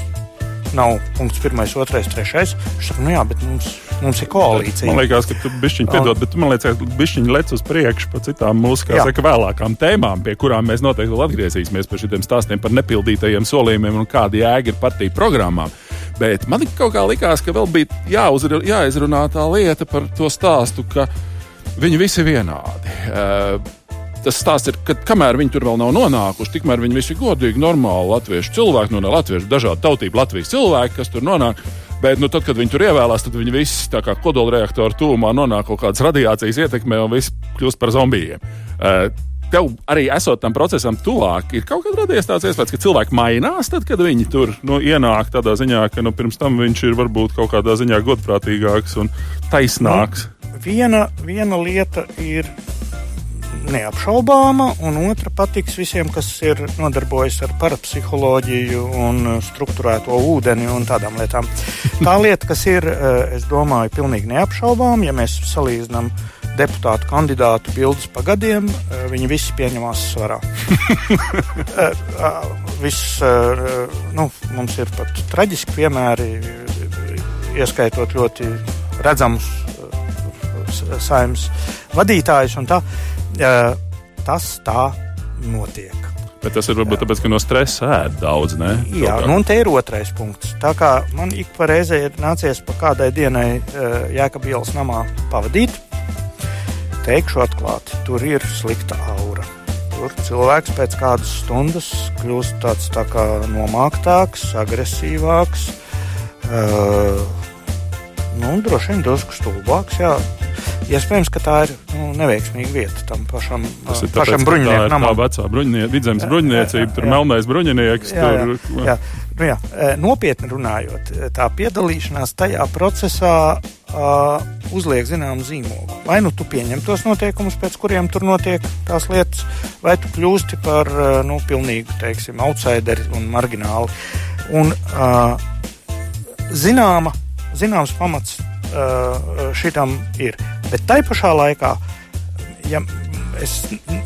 nav punkts, pirmais, otrais, trešais. Viņš saka, nu jā, bet mums, mums ir koalīcija. Man liekas, ka tu bišķiņi piedod, bet tu man liekas, ka bišķiņi lec uz priekšu pa citām mūsu, kā jā. saka, vēlākām tēmām, pie kurām mēs noteikti vēl atgriezīsimies par šiem stāstiem par nepildītajiem solījumiem un kāda jēga ir partiju programmām. Bet man kaut kā likās, ka vēl bija jāuzra, jāizrunā tā lieta par to stāstu, ka viņi visi ir vienādi. Uh, tas stāsts ir, ka kamēr viņi tur vēl nav nonākuši, tikmēr viņi visi ir godīgi, normāli latviešu cilvēki, no nu, latviešu dažādu tautību Latvijas cilvēki, kas tur nonāk. Bet, nu, tad, kad viņi tur ievēlās, tad viņi visi tā kā kodolreaktoru tūmā nonāk kaut kādas radiācijas ietekmē un viss kļūst par zombijiem. Uh, tev arī esot tam procesam tuvāk, ir kaut kādā radies tāds iespējas, ka cilvēki mainās, tad, kad viņi tur nu, ienāk tādā ziņā, ka nu, pirms tam viņš ir varbūt kaut kādā ziņā godprātīgāks un taisnāks. Nu, viena, viena lieta ir neapšaubāma, un otra patiks visiem, kas ir nodarbojas ar parapsiholoģiju un struktūrēto ūdeni un tādām lietām. Tā [laughs] lieta, kas ir, eh, es domāju, pilnīgi neapšaubām, ja mēs salīdzinām deputātu kandidātu bildes pa gadiem, eh, viņi visi pieņemās svarā. [laughs] Eh, viss, nu, mums ir pat traģiski piemēri, ieskaitot ļoti redzamus saimnes vadītājus un tā. Tas tā notiek. Bet tas ir varbūt tāpēc, ka no stresa ēd daudz. Ne? Jā, nu, un te ir otrais punkts. Tā kā man ik pa reizē ir nācies pa kādai dienai uh, Jēkabielas namā pavadīt, teikšu atklāti, tur ir slikta aura. Tur cilvēks pēc kādas stundas kļūst tāds tā kā nomāktāks, agresīvāks. Uh, nu, droši vien drusku stulbāks. Jā. Iespējams, ka tā ir nu, neveiksmīga vieta tam pašam, Tas ir pašam tāpēc, ka tā tā bruņiniekam. vecā bruņinie, vidzemes bruņniecība, tur jā. melnais bruņinieks. Jā, jā, tur, jā. Nu, jā. e, Nopietni runājot, e, tā piedalīšanās tajā procesā uh, uzliek zināmu zīmogu. Vai nu tu pieņem tos noteikumus, pēc kuriem tur notiek tās lietas, vai tu kļūsti par uh, nu, pilnīgu, teiksim, outsideri un margināli. Un, uh, zināma, zināms pamats uh, šitam ir. Bet tai pašā laikā, ja es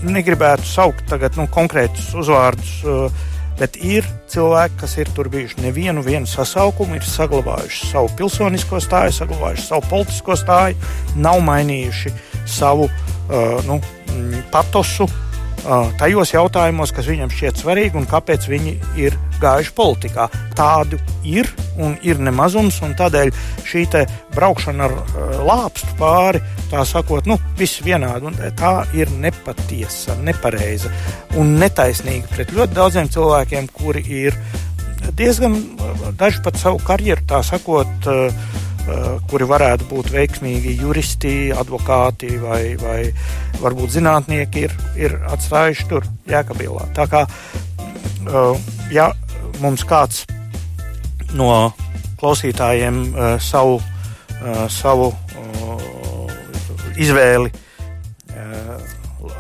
negribētu saukt tagad, nu, konkrētus uzvārdus, uh, bet ir cilvēki, kas ir tur bijuši. Nevienu vienu sasaukumu, ir saglabājuši savu pilsonisko stāju, saglabājuši savu politisko stāju, nav mainījuši savu uh, nu, patosu uh, tajos jautājumos, kas viņam šķiet svarīgi un kāpēc viņi ir gājuši politikā. Tādu ir un ir nemazums, un tādēļ šī braukšana ar uh, lāpstu pāri, tā sakot, nu, viss vienādi, un tā ir nepatiesa, nepareiza un netaisnīga pret ļoti daudziem cilvēkiem, kuri ir diezgan, daži pat savu karjeru, tā sakot, uh, uh, kuri varētu būt veiksmīgi juristi, advokāti vai, vai varbūt zinātnieki, ir, ir atstājuši tur Jēkabilā. Tā kā, ja mums kāds no klausītājiem uh, savu, uh, savu uh, izvēli uh,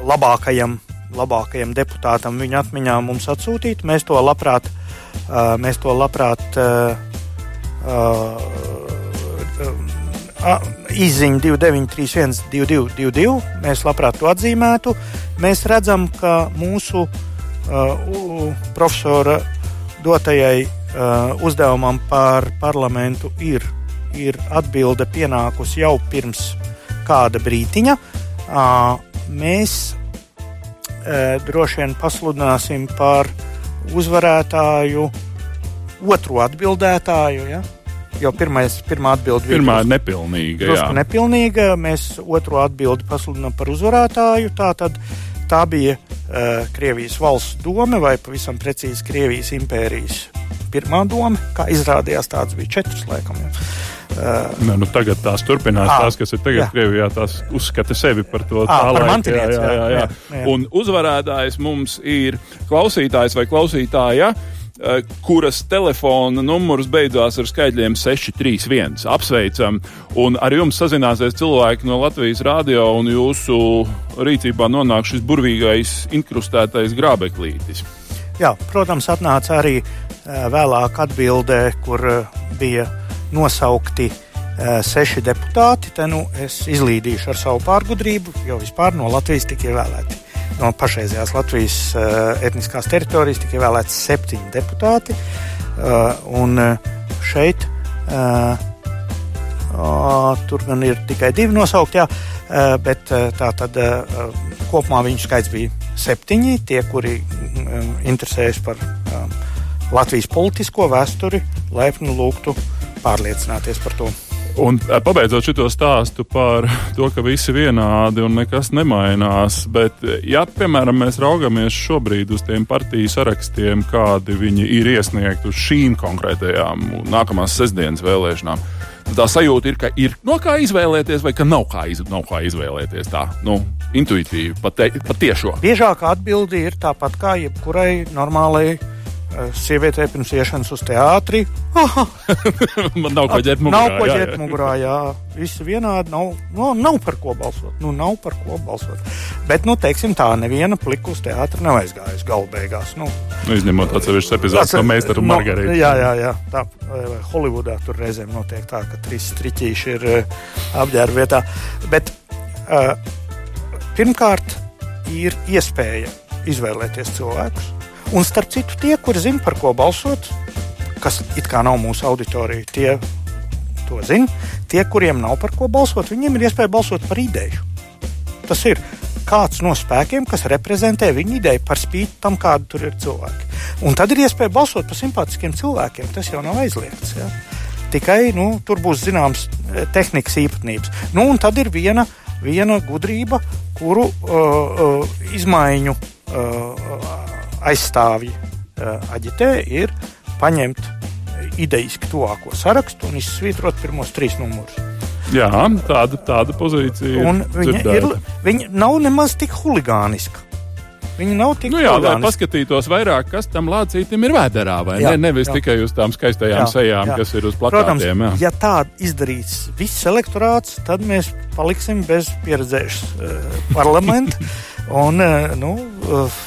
labākajam, labākajam deputātam viņa atmiņā mums atsūtīt, mēs to labprāt, uh, mēs to labprāt uh, uh, izziņu 2931, 2222. Mēs labprāt to atzīmētu. Mēs redzam, ka mūsu uh, profesora dotajai uh, uzdevumam par parlamentu ir, ir atbilde pienākusi jau pirms kāda brītiņa. Uh, mēs uh, droši vien pasludināsim par uzvarētāju otro atbildētāju. Ja? Jo pirmais, pirmā atbilde bija Pirmā ir nepilnīga. jā. nepilnīga. Mēs otro atbildi pasludinām par uzvarētāju. Tā, tad, tā bija Krievijas valsts doma vai pavisam precīzi Krievijas impērijas pirmā doma. Kā izrādījās, tāds bija četras laikam. Ja. Uh, Ne, nu tagad tās turpinās. Ā, Tās, kas ir tagad jā. Krievijā, tās uzskata sevi par to laika, mantinieci, jā, jā, jā, jā. Un uzvarētājs mums ir klausītājs vai klausītāja. eh, Kuras telefona numurs beidzās ar skaitļiem 631. Apsveicam, un ar jums sazināsies cilvēki no Latvijas radio, un jūsu rīcībā nonāk šis burvīgais, inkrustētais grābeklītis. jā, protams, atnāca arī uh, vēlāk atbildē, kur uh, bija nosaukti seši deputāti. Te nu es izlīdīšu ar savu pārgudrību, jo vispār no Latvijas tika ievēlēti. No pašreizējās Latvijas uh, etniskās teritorijas tika ievēlēti septiņi deputāti. Uh, un uh, šeit tur gan ir tikai divi nosaukti, jā, bet tā tad kopumā viņu skaits bija septiņi. Tie, kuri um, interesējas par Latvijas politisko vēsturi, laipni lūgtu pārliecināties par to. Un pabeidzot šo stāstu par to, ka visi vienādi un nekas nemainās, bet, ja, piemēram, mēs raugamies šobrīd uz tiem partiju sarakstiem, kādi viņi ir iesniegti uz šīm konkrētajām nākamās sestdienas vēlēšanām, tad tā sajūta ir, ka ir no kā izvēlēties, vai ka nav kā, iz, nav kā izvēlēties tā, nu, intuitīvi, patiešo. Biežākā atbilde ir tāpat kā jebkurai normālai uh, sievietei pirms iešanas uz teātri. [laughs] Man nav ko ģēt mugurā. Nav ko jā. mugurā, jā. Visi vienādi, nav, no, nav par ko balsot. Nu, nav par ko balsot. Bet, nu, teiksim tā, neviena plika uz teātri nav aizgājusi galu beigās. Nu, Nu, izņemot atsevišķas epizodes no Meistara un no, Margarita. Jā, jā, jā. Tā, vai Holivudā tur reizēm notiek tā, ka trīs striķīši ir uh, apģērba vietā. Bet pirmkārt ir iespēja izvēlēties cilvēkus. Un starp citu, tie, kuri zina, par ko balsot, kas it kā nav mūsu auditorija, tie to zina. Tie, kuriem nav par ko balsot, viņiem ir iespēja balsot par ideju. Tas ir kāds no spēkiem, kas reprezentē viņa ideju par spīti tam, kāda tur ir cilvēki. Un tad ir iespēja balsot par simpātiskiem cilvēkiem. Tas jau nav aizliegts. Ja? Tikai nu, tur būs zināmas eh, tehnikas īpatnības. Nu, un tad ir viena, viena gudrība, kuru uh, uh, izmaiņu uh, aizstāvji uh, aģitē, ir paņemt idejiski tuvāko sarakstu un izsvītrot pirmos trīs numurus. Jā, tāda, tāda pozīcija. Un viņa, ir, viņa nav nemaz tik huligāniska. Viņa nav tik nu, jā, lai paskatītos vairāk, kas tam lācītam ir vēderā, vai jā, ne? Nevis jā. tikai uz tām skaistajām jā, sejām, jā. kas ir uz plakātiem. Protams, jā. ja tā izdarīs viss elektorāts, tad mēs paliksim bez pieredzējušas uh, parlamenta. [laughs] Un, uh, nu, uh,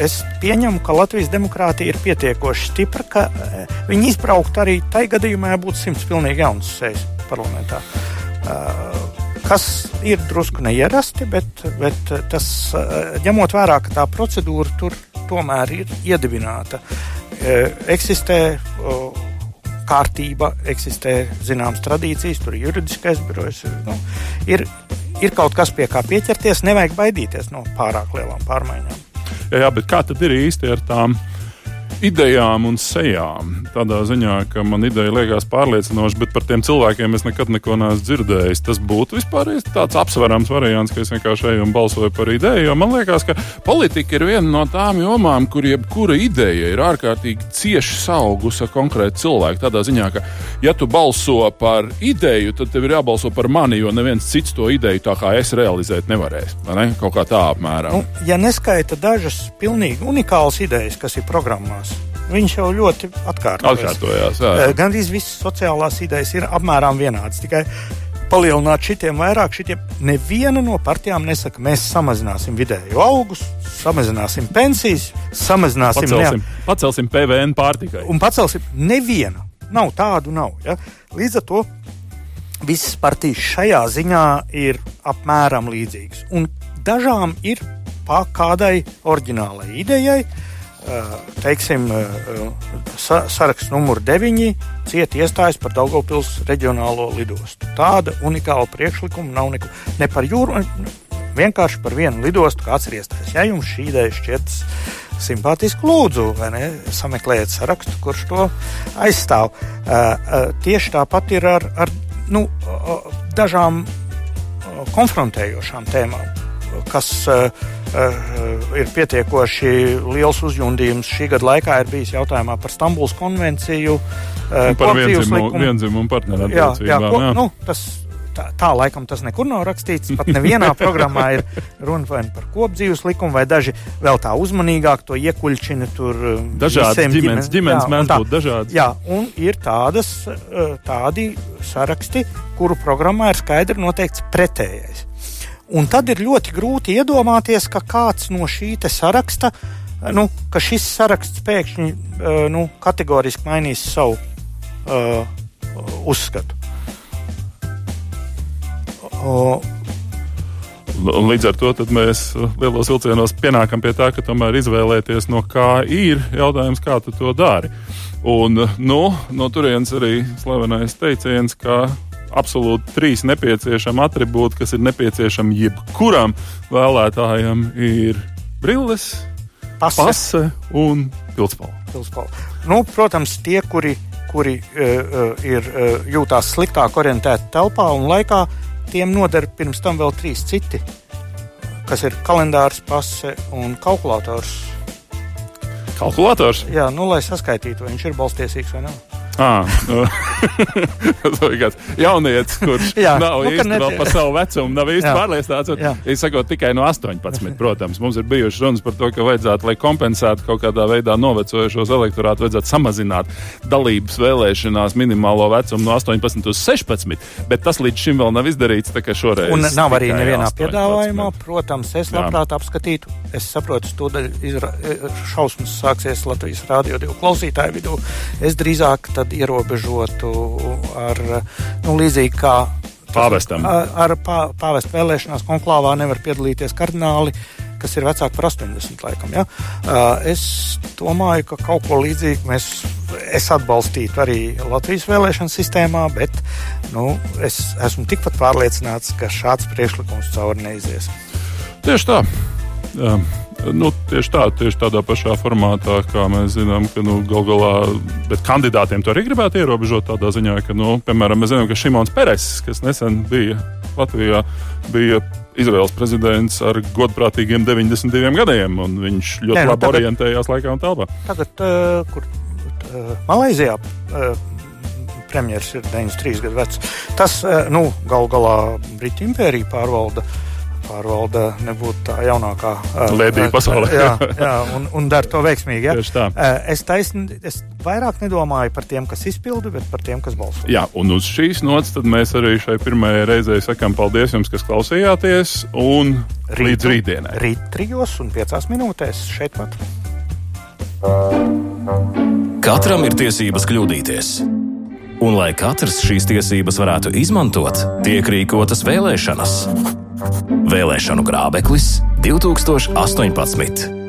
es pieņemu, ka Latvijas demokrātija ir pietiekoši stipra, ka uh, viņi izbraukt arī tajā gadījumā, ja būtu simts pilnīgi jaunas sejas parlamentā. Kas ir drusku neierasti, bet, bet tas eh, ņemot vērā, ka tā procedūra tur tomēr ir iedibināta. Eh, eksistē kārtība, eksistē zināmas tradīcijas, tur ir juridiskais birojs. Nu, ir, ir kaut kas, pie kā pieķerties, nevajag baidīties no pārāk lielām pārmaiņām. Jā, jā bet kā tad ir īsti ar tām? Idejām un sejām. Tādā ziņā, ka man ideja liekas pārliecinoša, bet par tiem cilvēkiem es nekad neko neesmu dzirdējis. Tas būtu vispār tāds apsverams variants, ka es vienkārši eju un balsoju par ideju. Jo man liekas, ka politika ir viena no tām jomām, kur jebkura ideja ir ārkārtīgi cieši saugusi ar konkrētu cilvēku. Tādā ziņā, ka, ja tu balso par ideju, tad tev ir jābalso par mani, jo neviens cits to ideju tā kā es realizēt nevarēs. Ne? Kaut kā tā apmēram. Nu, ja neskaita dažas pilnīgi unikālas idejas, kas ir programmās, Viņš jau ļoti atkārtojas. atkārtojās. Jā, jā. Gan arī visas sociālās idejas ir apmēram vienādas. Tikai palielināt šitiem vairāk, šitiem neviena no partijām nesaka, mēs samazināsim vidējo augus, samazināsim pensijas, samazināsim, pacelsim, jā, pacelsim PVN pārtikai. Un pacelsim nevienu. Nav tādu, nav. Ja? Līdz ar to visas partijas šajā ziņā ir apmēram līdzīgas. Un dažām ir pa kādai oriģinālai idejai, uh, teiksim, saraksts numur 9 cieta iestājas par Daugopils reģionālo lidostu. Tāda unikāla priekšlikuma nav neko, ne par jūru, vienkārši par vienu lidostu, kāds ir iestājies. Ja jums šī ideja šķiet simpātiski, lūdzu, ne, sameklējiet sarakstu, kurš to aizstāv. Tieši tāpat ir ar, ar nu, dažām konfrontējošām tēmām kas uh, uh, ir pietiekoši liels uzjundījums šī gada laikā, ir bijis jautājumā par Stambulas konvenciju. Uh, par vienzimumu, ko, jā. Nu, tas, tā, tā laikam tas nekur nav rakstīts. Pat nevienā [laughs] programmā ir runa vai par kopdzīves likumu, vai daži vēl tā uzmanīgāk to iekuļķina. Tur dažādas ģimenes, ģimenes jā, mēdz būt dažādas. Jā, un ir tādas, tādi saraksti, kuru programmā ir skaidri noteikts pretējais. Un tad ir ļoti grūti iedomāties, ka kāds no šī saraksta, nu, ka šis saraksts pēkšņi uh, nu, kategoriski mainīs savu uh, uzskatu. Uh, Līdz ar to mēs lielos vilcienos pienākam pie tā, ka tomēr izvēlēties no kā ir jautājums, kā tu to dari. Un nu, no turienes arī slavenais teiciens, ka absolūti trīs nepieciešami attribūti, kas ir nepieciešami jebkuram vēlētājam, ir brilles, pase, pase un pildspalva. Nu, protams, tie, kuri, kuri uh, ir uh, jūtās sliktāk orientēti telpā un laikā, tiem noder pirms tam vēl trīs citi, kas ir kalendārs, pase un kalkulators. Kalkulators? Jā, nu, lai saskaitītu, vai viņš ir balstiesīgs vai nav. Ah, [laughs] tas ir kāds jaunietis, kurš [laughs] jā, nav nu, īsti vēl par savu vecumu, nav īsti pārliecināts. Es saku tikai no 18, protams. Mums ir bijušas runas par to, ka vajadzētu, lai kompensētu kaut kādā veidā novecojušos elektorātu, vajadzētu samazināt dalības vēlēšanās minimālo vecumu no 18 uz 16, bet tas līdz šim vēl nav izdarīts. Un nav arī nevienā 18. piedāvājumā, protams, es labprāt jā. apskatītu. Es saprotu, tūdaļ šausmas sāksies Latvijas rādio divu klausītāju vidū. Es drīzāk tad ierobežotu ar nu, līdzīgi kā. Pāvestam. Ar, ar pā, pāvestu vēlēšanās konklāvā nevar piedalīties kardināli, kas ir vecāki par 80 laikam. Ja? Es domāju, ka kaut ko līdzīgu mēs, es atbalstītu arī Latvijas vēlēšanu sistēmā, bet nu, es esmu tikpat pārliecināts, ka šāds priekšlikums cauri neizies. Tieši tā. Um, Nu, tieši tā, tieši tādā pašā formātā, kā mēs zinām, ka nu, gal galā kandidātiem to arī gribētu ierobežot. Tādā ziņā, ka, nu, piemēram, mēs zinām, ka Šimons Peres, kas nesen bija Latvijā, bija Izraels prezidents ar godprātīgiem 92 gadiem, un viņš ļoti Nē, nu, labi tagad, orientējās laikā un telpā. Tagad, uh, kur uh, Malaisijā uh, premjerministrs ir 93 gadu vecs, tas uh, nu, gal galā Brītu impērija pārvalda. Uh, jāpārvalda, nebūtu tā jaunākā lietotne pasaulē. jā, [laughs] jā, un, un dara to veiksmīgi. Ja? Tieši tā. Es, taisn, es vairāk nedomāju par tiem, kas izpilda, bet par tiem, kas balso. Jā, un uz šīs nots mēs arī šai pirmajai reizei sakām paldies jums, kas klausījāties, un Rītu, līdz rītdienai. Rīt trijos un piecās minūtēs šeit pat. Katram ir tiesības kļūdīties. Un, lai katrs šīs tiesības varētu izmantot, tiek rīkotas vēlēšanas. Vēlēšanu grābeklis 2018.